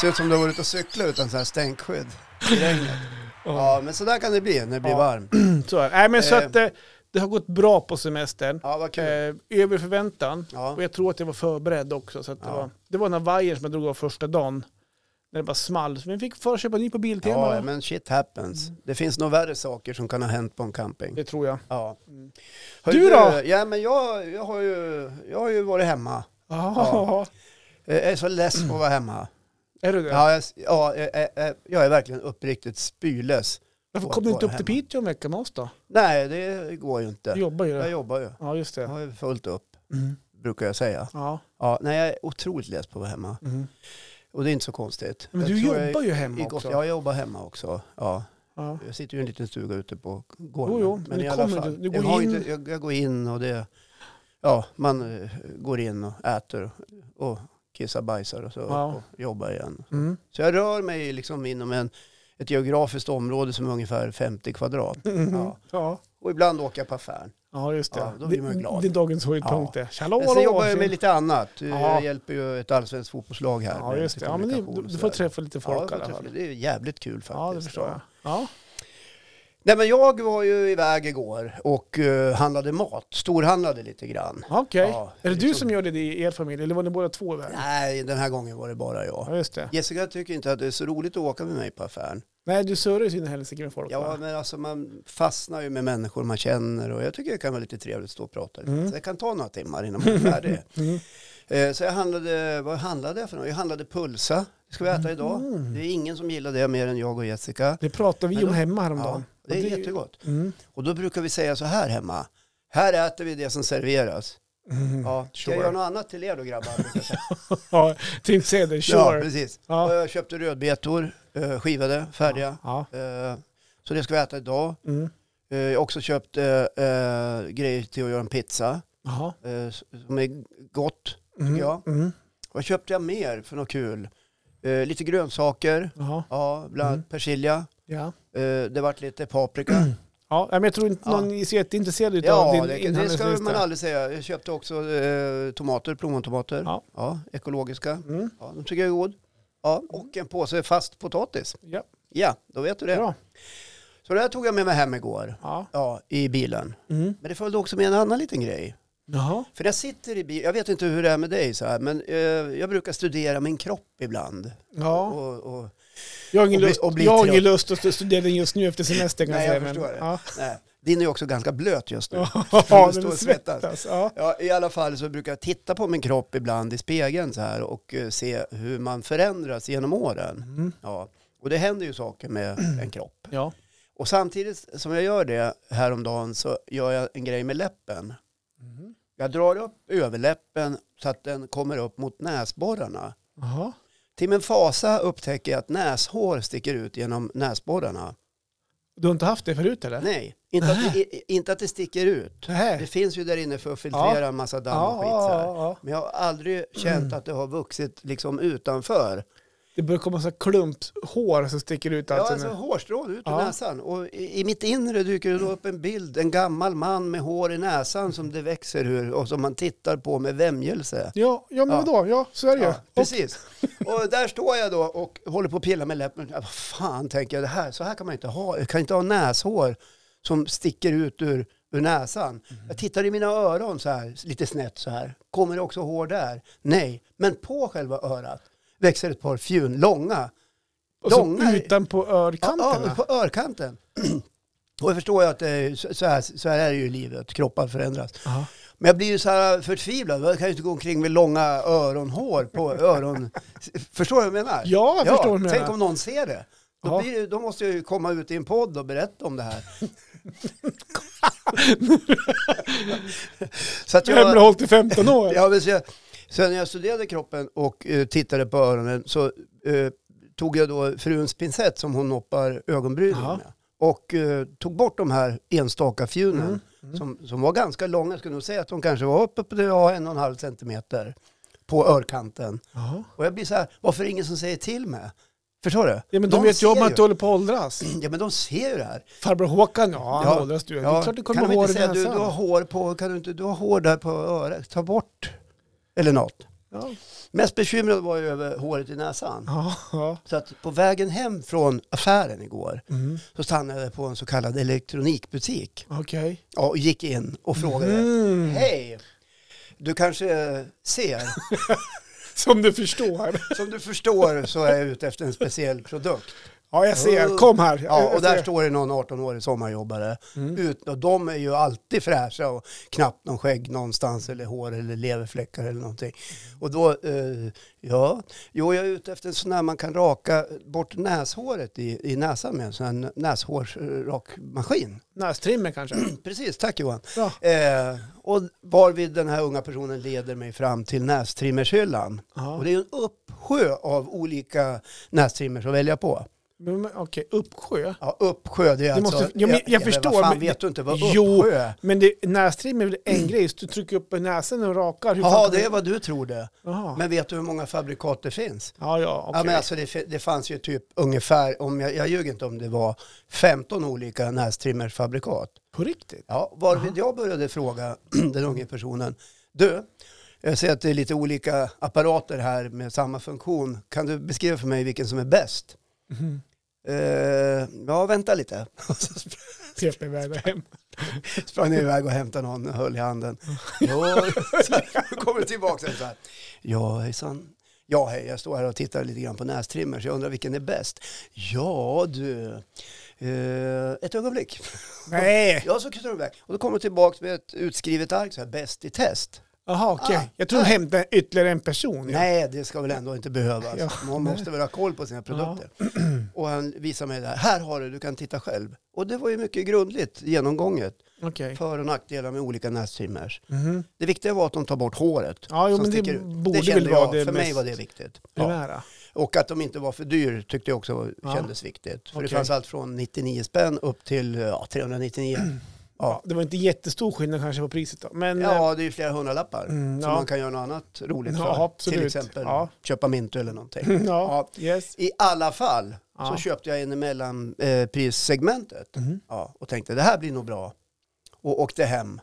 Ser ut som du varit ute och cyklat utan så här stänkskydd i regnet. Ja, men så där kan det bli när det blir Ja. varmt. Så är. Nej, men så Eh. att eh, det har gått bra på semestern. Ja, vad kul. Eh, över förväntan. Ja. Och jag tror att jag var förberedd också. Så att det, Ja. var, det var den här vajern som jag drog av första dagen. När det bara small. Så vi fick förköpa ny på Biltema. Ja, men shit happens. Det finns nog värre saker som kan ha hänt på en camping. Det tror jag. Ja. Mm. Du då? Ja, men jag, jag, har ju, jag har ju varit hemma. Ja. Eh, Jag är så less på att vara hemma. Är du det? Ja, jag, ja, jag, jag, jag är verkligen uppriktigt spylös. Varför kom du inte upp till hemma. Piteå en vecka med oss då? Nej, det går ju Du inte. jobbar ju. Jag jobbar ju. Ja, just Jag det. har ju fullt upp, Mm. brukar jag säga. Ja. Ja, nej, jag är otroligt less på att vara hemma. Mm. Och det är inte så konstigt. Men Jag du jag jobbar ju hemma i också. Ja, jag jobbar hemma också. Ja. Ja. Jag sitter ju i en liten stuga ute på gården. Jo, jo, men det i alla fall. du- du jag, går in- Inte, jag, jag går in och det... Ja, man eh, går in och äter och kissar, bajsar och så Ja. och jobbar igen. Mm. Så jag rör mig liksom inom en, ett geografiskt område som är ungefär 50 kvadrat. Mm. Ja. Ja. Och ibland åker jag på affären. ja, just det. Ja, då blir man glad. det är dagens höjdpunkt. Tjallå, Men sen jobbar jag med lite annat. Ja. Jag hjälper ju ett allsvenskt fotbollslag här. Ja, just det. Ja, men du, du får träffa lite Ja, folk jag i alla fall. det är jävligt kul faktiskt. Ja, det förstår jag. Ja. Nej, men jag var ju iväg igår och eh, handlade mat. Storhandlade lite grann. Okej. Ja, är det du liksom- som gör det i er familj eller var ni båda två iväg? Nej, den här gången var det bara jag. Ja, just det. Jessica tycker inte att det är så roligt att åka med mig på affären. Nej, du surrar ju sin helsike med folk Ja, va? men alltså man fastnar ju med människor man känner och jag tycker det kan vara lite trevligt att stå och prata. lite. Mm. Så det kan ta några timmar innan man är färdig. Mm. Eh, Så jag handlade, vad handlade jag för något? Jag handlade pulsa. Det ska vi äta idag. Mm. Det är ingen som gillar det mer än jag och Jessica. Det pratade vi Men om då- hemma Ja, häromdagen. det är Och jättegott. Mm. Och då brukar vi säga så här hemma. Här äter vi det som serveras. Mm. Ja, ska Sure. jag göra något annat till er då grabbar? Ja, tänkte säga det. Ja, Sure. precis. Ja. Jag köpte rödbetor, eh, skivade, färdiga. Ja. Eh, Så det ska vi äta idag. Mm. Eh, Jag har också köpt eh, grejer till att göra en pizza. Jaha. eh, Som är gott. Mm. jag. Mm. Vad köpte jag mer för något kul? Eh, lite grönsaker. Jaha. Ja, bland annat Mm. persilja. Ja. Eh, det vart lite paprika. Ja, men jag tror inte någon är så jätteintresserad av Ja, din det, det ska inhandlingslista. man aldrig säga. Jag köpte också eh, tomater, plommontomater. Ja. Ja, ekologiska. Mm. Ja, de tycker jag är god. Ja, och en påse fast potatis. Ja, Ja, då vet du det. bra. Så det här tog jag med mig hem igår. Ja. Ja, i bilen. Mm. Men det följde också med en annan liten grej. Jaha. För jag sitter i bilen, jag vet inte hur det är med dig så här, men eh, jag brukar studera min kropp ibland. Ja. Och, och, Jag har ingen, Och lust, och jag har ingen lust att studera den just nu efter semestern kan Nej, jag jag säga. förstår det. ja. nej, din är också ganska blöt just nu. Ja, den svettas. Ja. Ja, I alla fall så brukar jag titta på min kropp ibland i spegeln så här och eh, se hur man förändras genom åren. Mm. Ja, och det händer ju saker med en kropp. ja. Och samtidigt som jag gör det häromdagen så gör jag en grej med läppen. Mm. Jag drar upp överläppen så att den kommer upp mot näsborrarna. Jaha. Till min fasa upptäcker jag att näshår sticker ut genom näsborrarna. Du har inte haft det förut eller? Nej, inte att, det, inte att det sticker ut. Nej. Det finns ju där inne för att filtrera en massa damm och skit så här. ja, ja. Men jag har aldrig känt att det har vuxit liksom utanför. Det börjar komma så här klumpshår som sticker ut. Ja, Alltså, hårstrån ut ur Ja. näsan. Och i, i mitt inre dyker det då upp en bild, en gammal man med hår i näsan som det växer ur och som man tittar på med vämjelse. ja, ja, men Ja. vadå? Ja, så är det. Ja, precis. Och där står jag då och håller på att pilla med läppen. Vad fan, tänker jag, det här, så här kan man inte ha. Jag kan inte ha näshår som sticker ut ur, ur näsan. Jag tittar i mina öron så här, lite snett så här. Kommer det också hår där? Nej, men på själva örat växer ett par fjun, långa. Och så långa- utanpå örkanterna. Ja, på örkanten. Och jag förstår ju att är, så, här, så här är det ju i livet, kroppar förändras. Ja. Men jag blir ju så här förtvivlad. Jag kan ju inte gå omkring med långa öronhår på öron. Förstår du vad jag menar? Ja, jag förstår vad du Tänk menar. om någon ser det. Då, Ja. blir då måste jag ju komma ut i en podd och berätta om det här. så att Jag hållit i 15 år. ja, men så jag, sen när jag studerade kroppen och eh, tittade på öronen så eh, tog jag då fruns pincett som hon noppar ögonbrynen Jaha. med. Och eh, tog bort de här enstaka fjunen Mm, mm. Som, som var ganska långa. Jag skulle nog säga att de kanske var uppe på ja, en och en halv centimeter på örkanten. Jaha. Och jag blir så här, varför är det ingen som säger till mig? Förstår du? Ja, men de, vet ju om att du håller på att åldras. Ja, men de ser ju det här. Farbror Håkan, ja, han Ja. åldras du. det Ja, är klart det kan kommer de hår inte säga, du, du har hår på, kan du inte, du har hår där på örat, ta bort. Eller något. Ja. Mest bekymrad var jag över håret i näsan. Ja, ja. Så att på vägen hem från affären igår Mm. så stannade jag på en så kallad elektronikbutik. Okej. Ja, och gick in och frågade. Mm. Hej! Du kanske ser, Som du förstår. som du förstår så är jag ute efter en speciell produkt. Ja, jag ser. Kom här. Ja, och där står det någon 18-årig sommarjobbare. Mm. Ut, och de är ju alltid fräscha och knappt någon skägg någonstans eller hår eller leverfläckar eller någonting. Och då, eh, ja, jo jag är ute efter en sån här man kan raka bort näshåret i, i näsan med en sån här näshårsrakmaskin. Nästrimmer kanske. Precis, tack Johan. Bra. Eh, och varvid den här unga personen leder mig fram till nästrimmershyllan. Ja. Och det är en uppsjö av olika nästrimmers att välja på. Men, Okej, uppsjö. Ja, uppsjö, det är alltså... måste- ja, men jag men förstår, Vad fan, men- vet du inte vad Jo, uppsjö är? Men det, nästrim är väl en grej, så du trycker upp näsan och rakar. Kan det är vad du tror det. Jaha. Men vet du hur många fabrikat det finns? Ja, ja, okej. Ja, men alltså det, det fanns ju typ ungefär, om jag, jag ljuger inte om det var 15 olika nästrimmerfabrikat. På riktigt? Ja, varvid jag började fråga den unga personen, du, jag ser att det är lite olika apparater här med samma funktion. Kan du beskriva för mig vilken som är bäst? Mhm. Eh, ja, vänta lite. Och så Pep iväg där hem. sprang iväg och hämtade någon och höll i handen. Jo, så kommer tillbaka så här. Ja, hejsan. Ja, hej, jag står här och tittar lite grann på nästrimmer så jag undrar vilken är bäst. Ja, du. Eh, ett ögonblick. Nej! Ja, så kutar du iväg. Och då kommer du tillbaka med ett utskrivet ark så här, bäst i test. Jaha, okej. Ah, jag tror de nej. hämtade ytterligare en person. Ja. Nej, det ska väl ändå inte behövas. Ja, Man måste väl ha koll på sina produkter. Och han visar mig det här. Här har du, du kan titta själv. Och det var ju mycket grundligt genomgånget. Okej. För och nackdelar med olika nästrimmers. Mhm. Det viktiga var att de tar bort håret. Ja, jo, men det ut. borde kände väl vara det För mig var det viktigt. Ja. Och att de inte var för dyr tyckte jag också kändes viktigt. För det Okej. fanns allt från 99 spänn upp till ja, 399. Ja. Ja. det var inte jättestor skillnad kanske på priset då. Men, eh, Ja, det är ju flera hundralappar. Mm, som ja. man kan göra något annat roligt Ja, för. absolut. Till exempel Ja. köpa Mintu eller någonting. ja, yes. I alla fall Ja. så köpte jag in i mellanprissegmentet. Mhm. Ja, och tänkte det här blir nog bra. Och åkte hem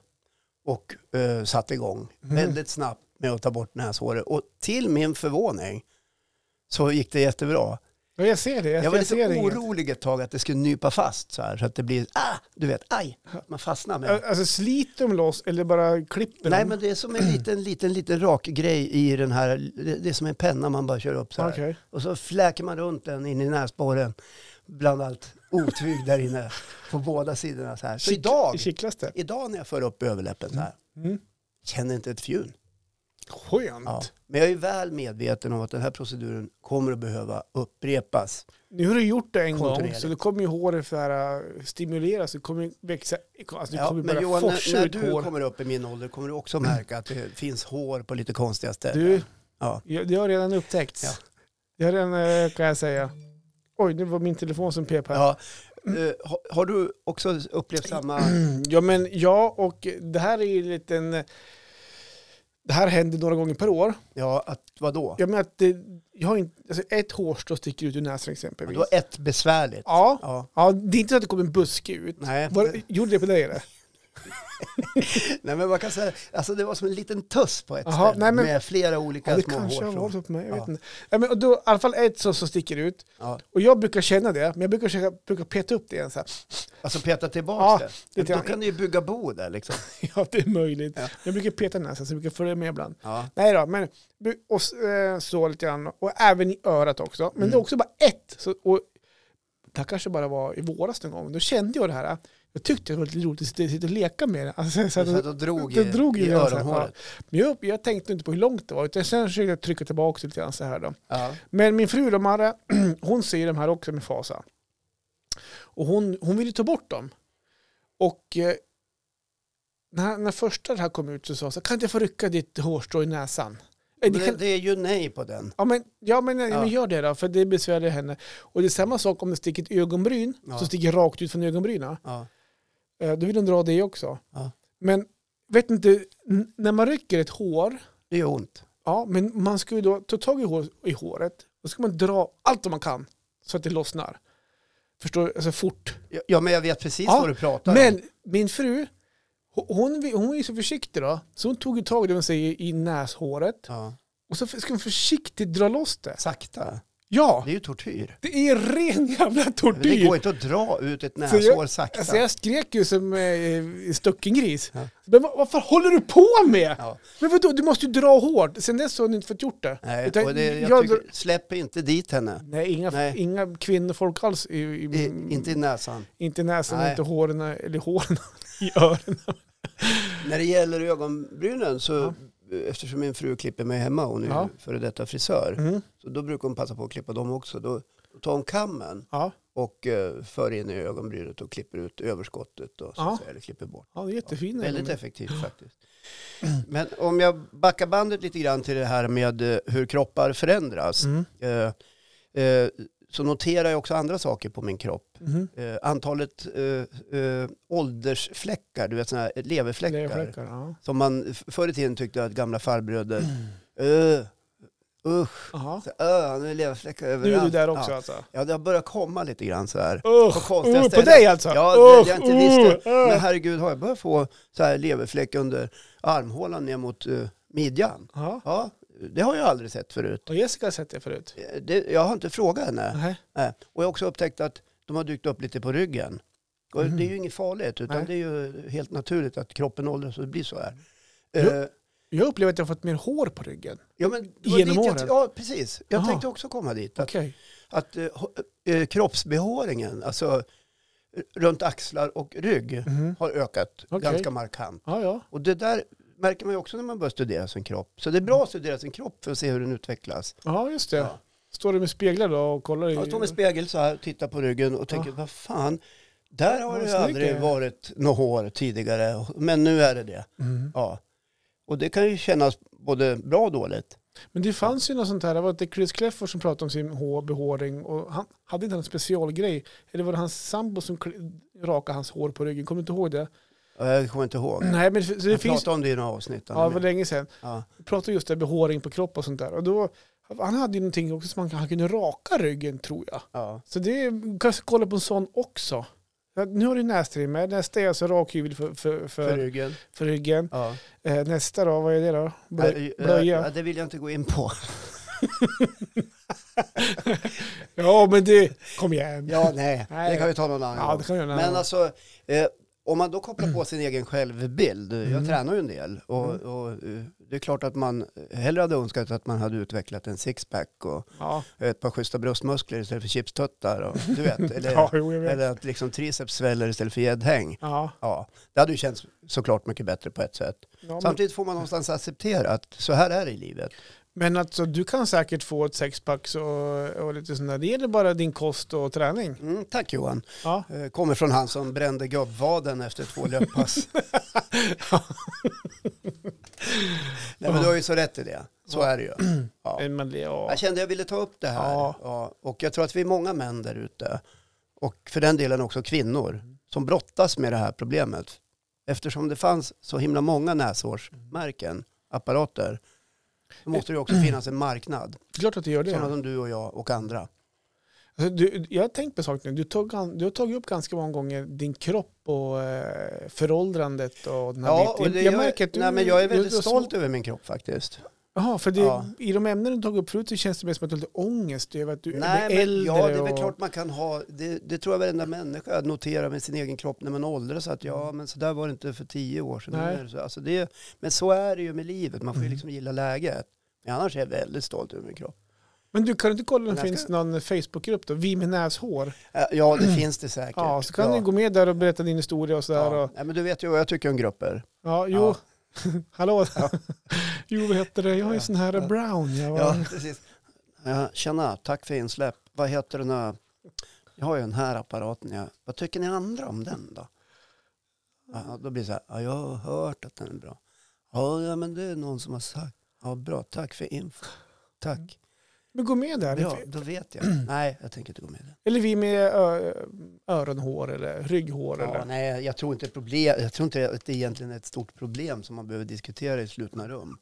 och eh, satte igång Mhm. väldigt snabbt med att ta bort näshåret. Och till min förvåning så gick det jättebra. Ja, jag ser det. Jag, Jag var jag lite inget. orolig ett tag att det skulle nypa fast så här så att det blir, ah, du vet, aj, man fastnar med. Alltså sliter de loss eller bara klipper Nej de? men det är som en liten, liten, liten rak grej i den här, det, är som en penna man bara kör upp så här. Okej. Och så fläker man runt den in i näsborren bland allt otyg där inne på båda sidorna så här. Så idag, idag när jag för upp överläppen så här, Mm. känner inte ett fjun. Skönt. Ja. Men jag är väl medveten om att den här proceduren kommer att behöva upprepas. Nu har du gjort det en gång så då kommer ju håret så här, äh, stimuleras. Det kommer växa. Alltså det Ja, kommer men bara Johan, när, forsa när ut du hår. kommer upp i min ålder kommer du också märka att det finns hår på lite konstiga ställen. Du, Ja. jag- det har redan upptäckts. Ja. Det har redan, äh, kan jag säga. Oj, det var min telefon som pep här. Ja. Eh, har, har du också upplevt samma... Ja, men ja, och det här är ju en liten... Det här händer några gånger per år. Ja, att vadå? Jag menar att det, jag har inte, alltså ett hårstrå sticker ut ur näsan exempelvis. Du har ett besvärligt. Ja, Ja. ja, det är inte så att det kommer en buske ut. Nej. Var, gjorde det på dig eller? Nej, men man kan säga, alltså det var som en liten tuss på ett Jaha, ställe nej, men- med flera olika Ja, det små kanske har hårstrån. så på mig. Jag Ja. vet inte. Ja, men, då, I alla fall ett som, som sticker ut. Ja. Och jag brukar känna det, men jag brukar, försöka, brukar peta upp det igen. Så här. Alltså peta Ja, tillbaka det. lite Då kan du ju bygga bo där liksom. Ja, det är möjligt. Ja. Jag brukar peta näsan, så jag brukar följa med ibland. Ja. Nej då, men och, eh, så lite grann. Och även i örat också. Men det är Mm. också bara ett. Så, och, det här kanske bara var i våras någon gång. Då kände jag det här. Jag tyckte det var lite roligt att sitta, och leka med det. Alltså, så att, du drog det i, drog i i öronhåret. men jag, jag tänkte inte på hur långt det var. Utan sen försökte jag trycka tillbaka lite grann så här då. Ja. Men min fru då, Marre, hon ser de här också med fasa. Och hon, hon ville ta bort dem. Och eh, när, när första det här kom ut så sa hon så kan inte jag få rycka ditt hårstrå i näsan? Eh, det kan, det är ju nej på den. ja, men, ja, men. Ja. men gör det då, för det besvärar henne. Och det är samma sak om det sticker ett ögonbryn, Ja. som sticker rakt ut från ögonbrynen. Ja. Eh, då vill hon dra det också. Ja. Men vet inte, när man rycker ett hår, Det gör ont. Ja, men man ska ju då ta tag i, hår, i håret. Då ska man dra allt man kan så att det lossnar. Förstår du? Alltså fort. Ja, men jag vet precis Ja, vad du pratar om. Men min fru, hon, hon, är ju så försiktig då. Så hon tog tag i det hon säger, i näshåret. Ja. Och så ska hon försiktigt dra loss det. Sakta. Ja, Det är ju tortyr. det är ren jävla Men det tortyr. går inte att dra ut ett Så näshår jag- Alltså sakta. jag skrek ju som eh, stucken gris. Ja. Men vad, vad fan håller du på med? Ja. Men vadå, du måste ju dra hårt. Sen dess har ni inte fått gjort det. Nej, Utan och det, jag jag tycker, släpp inte dit henne. Nej, inga, Nej. inga kvinnofolk alls. I, i, I, inte i näsan. inte i näsan, Nej. inte håren, eller håren i öronen. När det gäller ögonbrynen så, eftersom min fru klipper mig hemma, hon är Ja. före detta frisör, Mm. så då brukar hon passa på att klippa dem också. Då, tar hon kammen Ja. och eh, för in i ögonbrynet och klipper ut överskottet och så Ja. säga, eller klipper bort. ja, det är jättefina. Väldigt effektivt faktiskt. Men om jag backar bandet lite grann till det här med eh, hur kroppar förändras. Mm. Eh, eh, så noterar jag också andra saker på min kropp. Mm. Eh, antalet eh, eh, åldersfläckar, du vet sådana här leverfläckar. Leverfläckar, ja. Som man förr i tiden tyckte att gamla farbröder, uh, usch, så, uh, han har leverfläckar Nu överallt. är du där också Ja. alltså. ja, det har börjat komma lite grann så här. Usch, På konstiga uh, på dig alltså? Ja, det, Usch, jag inte visste. uh, uh. Men herregud, har jag börjat få så här leverfläck under armhålan ner mot uh, midjan? Ja. Ja, det har jag aldrig sett förut. Och Jessica har sett det förut. Eh, Det, jag har inte frågat henne. Nej. Nej. Och jag har också upptäckt att de har dykt upp lite på ryggen. Och Mhm. Det är ju inget farligt, utan Nej. det är ju helt naturligt att kroppen åldras och det blir så här. Jo. Eh, Jag upplever att jag har fått mer hår på ryggen. ja, men Genom jag, åren? Ja, precis. Jag Jaha. tänkte också komma dit. Att, Okej. att eh, kroppsbehåringen, alltså runt axlar och rygg, Mhm. har ökat Okej. ganska markant. Ja, ja. Och det där märker man ju också när man börjar studera sin kropp. Så det är bra att studera sin kropp för att se hur den utvecklas. Ja, just det. Ja. Står du med speglar då och kollar? i- Jag står med spegel så här, tittar på ryggen och tänker, Ja. vad fan, där har Ja, det snygg aldrig varit något hår tidigare, men nu är det det. Mm. Ja. Och det kan ju kännas både bra och dåligt. Men det fanns ju något sånt här, det var det Chris Clefford som pratade om sin hår, behåring och han hade inte en specialgrej. Eller var det hans sambo som rakade hans hår på ryggen? Kommer du inte ihåg det? Ja, Jag kommer inte ihåg. Nej, men det Jag finns... pratade om det i några avsnitt. Ja, det var länge sedan. ja. Pratade just om behåring på kropp och sånt där. Och då, han hade ju någonting också som han, han kunde raka ryggen tror jag. Ja. Så det är, kanske kolla på en sån också. Nu har du nästrim med. Nästa är alltså rakhyvel för, för, för, För ryggen. för ryggen. Ja. Eh, nästa då, vad är det då? Blö, eh, blöja? ja, det vill jag inte gå in på. Ja, men det, kom igen. Ja, nej, Nej. det kan vi ta någon annan Ja, gång. det. Men alltså, eh, om man då kopplar på sin egen självbild, jag Mm. tränar ju en del och, Mm. och eh, det är klart att man hellre hade önskat att man hade utvecklat en sixpack och Ja, ett par schyssta bröstmuskler istället för chipstuttar och du vet, eller, ja jo, vet. eller att liksom triceps sväller istället för gäddhäng. Ja, Ja, det hade ju känts såklart mycket bättre på ett sätt. men, Samtidigt får man någonstans acceptera att så här är det i livet. Men alltså, du kan säkert få ett sexpack och, och lite sånt där. Det gäller bara din kost och träning. Mm, tack Johan. Ja, Eh, Kommer från han som brände gubbvaden efter två löppass. Nej men du har ju så rätt i det. Så Ja. är det ju. Ja. Jag kände jag ville ta upp det här. Ja. Och jag tror att vi är många män där ute, och för den delen också kvinnor, som brottas med det här problemet. Eftersom det fanns så himla många näshårsmärken, apparater, så måste det också finnas en marknad. klart att det gör det. Sådana som du och jag och andra. Alltså, du, jag har tänkt på saker nu. Du, tog, du har tagit upp ganska många gånger din kropp och eh, föråldrandet och den här Ja, biten. jag, jag, märker att du, nej, men jag är väldigt du, stolt över min kropp faktiskt. Jaha, för det, Ja. i de ämnen du tagit upp förut så känns det mer som att du har lite ångest över att du Nej, blir men äldre. ja, det är väl och, klart man kan ha. Det, det tror jag varenda människa noterar med sin egen kropp när man åldras. Att ja, men så där var det inte för tio år sedan. Mm. Nej. Så. Alltså det, men så är det ju med livet. Man får ju Mm. liksom gilla läget. Men annars är jag väldigt stolt över min kropp. Men du kan inte kolla om det finns ska- någon Facebookgrupp då? Vi med näshår. Ja, det finns det säkert. Ja, så kan ja. du gå med där och berätta din historia och sådär. Ja. Och, Nej, men du vet ju vad jag tycker om grupper. ja, jo. Hallå. Ja. jo, vad heter det? Jag ju Ja. sån här brown. Jag var... Ja, precis. Ja, tjena, tack för insläpp. Vad heter den här? Jag har ju den här apparaten. Ja. Vad tycker ni andra om den då? Ja, då blir det så här, ja, jag har hört att den är bra. Ja, ja, men det är någon som har sagt. Ja, bra, tack för info. Tack. Men gå med där. Ja, då vet jag. Nej, jag tänker inte gå med den. Eller vi med öronhår eller rygghår. Ja, eller. nej, jag tror, inte problem, jag tror inte att det egentligen är ett stort problem som man behöver diskutera i slutna rum.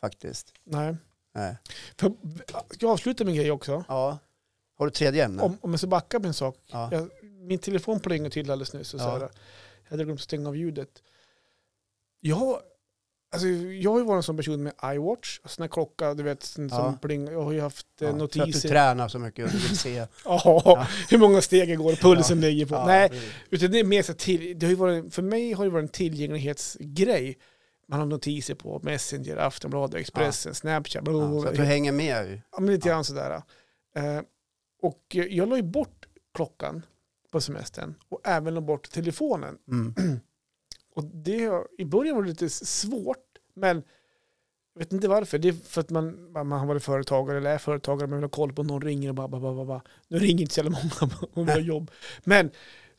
Faktiskt. Nej. Nej. För, ska jag avsluta min grej också? Ja. Har du tredje ämne? Om, om jag ska backa med en sak. Ja. Jag, min telefon plingade till alldeles nyss. Och så Ja. här, jag hade glömt stänga av ljudet. Jag Alltså, jag har ju varit en sån person med iWatch, alltså en klocka du vet, som Ja. plingar. Jag har ju haft eh, Ja, För att du notiser. tränar så mycket och du vill se. Ja, hur många steg jag går, pulsen ligger på. Ja, Nej, utan det är mer så till, det har ju varit, för mig har det varit en tillgänglighetsgrej. Man har notiser på Messenger, Aftonbladet, Expressen, Snapchat, ja, så att du ja, hänger med ju. men lite grann sådär. Eh, och jag la ju bort klockan på semestern och även la bort telefonen. Mm. Och det, I början var det lite svårt, men jag vet inte varför. Det är för att man, man har varit företagare eller är företagare, man vill ha koll på någon ringer och bara, bara, bara, bara. Nu ringer inte så jävla många och vill ha jobb. Men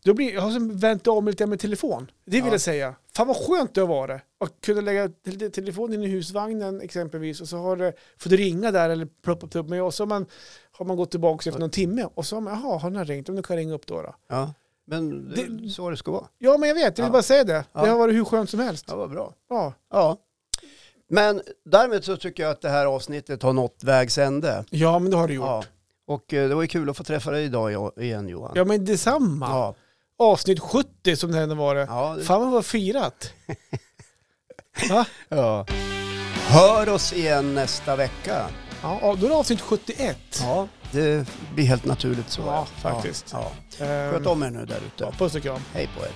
då blir, jag har vänt av mig lite med telefon. Det vill Ja. jag säga. Fan vad skönt det har varit. Att kunna lägga te- telefonen i husvagnen exempelvis och så har det, får ringa där eller ploppat upp mig och så har man, har man gått tillbaka efter någon timme och så har man, jaha, har den här ringt? Om du kan ringa upp då. då. Ja. Men det, Det- så det ska vara. Ja, men jag vet, jag vill Ja. bara säga det. Ja. Det har varit hur skönt som helst. Ja, vad bra. Ja. Ja. Men därmed så tycker jag att det här avsnittet har nått vägs ände. Ja, men det har du gjort. Ja. Ja, Och eh, det var ju kul att få träffa dig idag igen Johan. men detsamma. Ja. Avsnitt 70 som det hände var det. Ja, det, Fan vad firat. Va? ja. Hör oss igen nästa vecka. Ja, ja, då är det avsnitt 71. Ja, det blir helt naturligt så. Ja, faktiskt. Ja. Ehm, Sköt om er nu där ute. ja, puss och kram. Hej på er.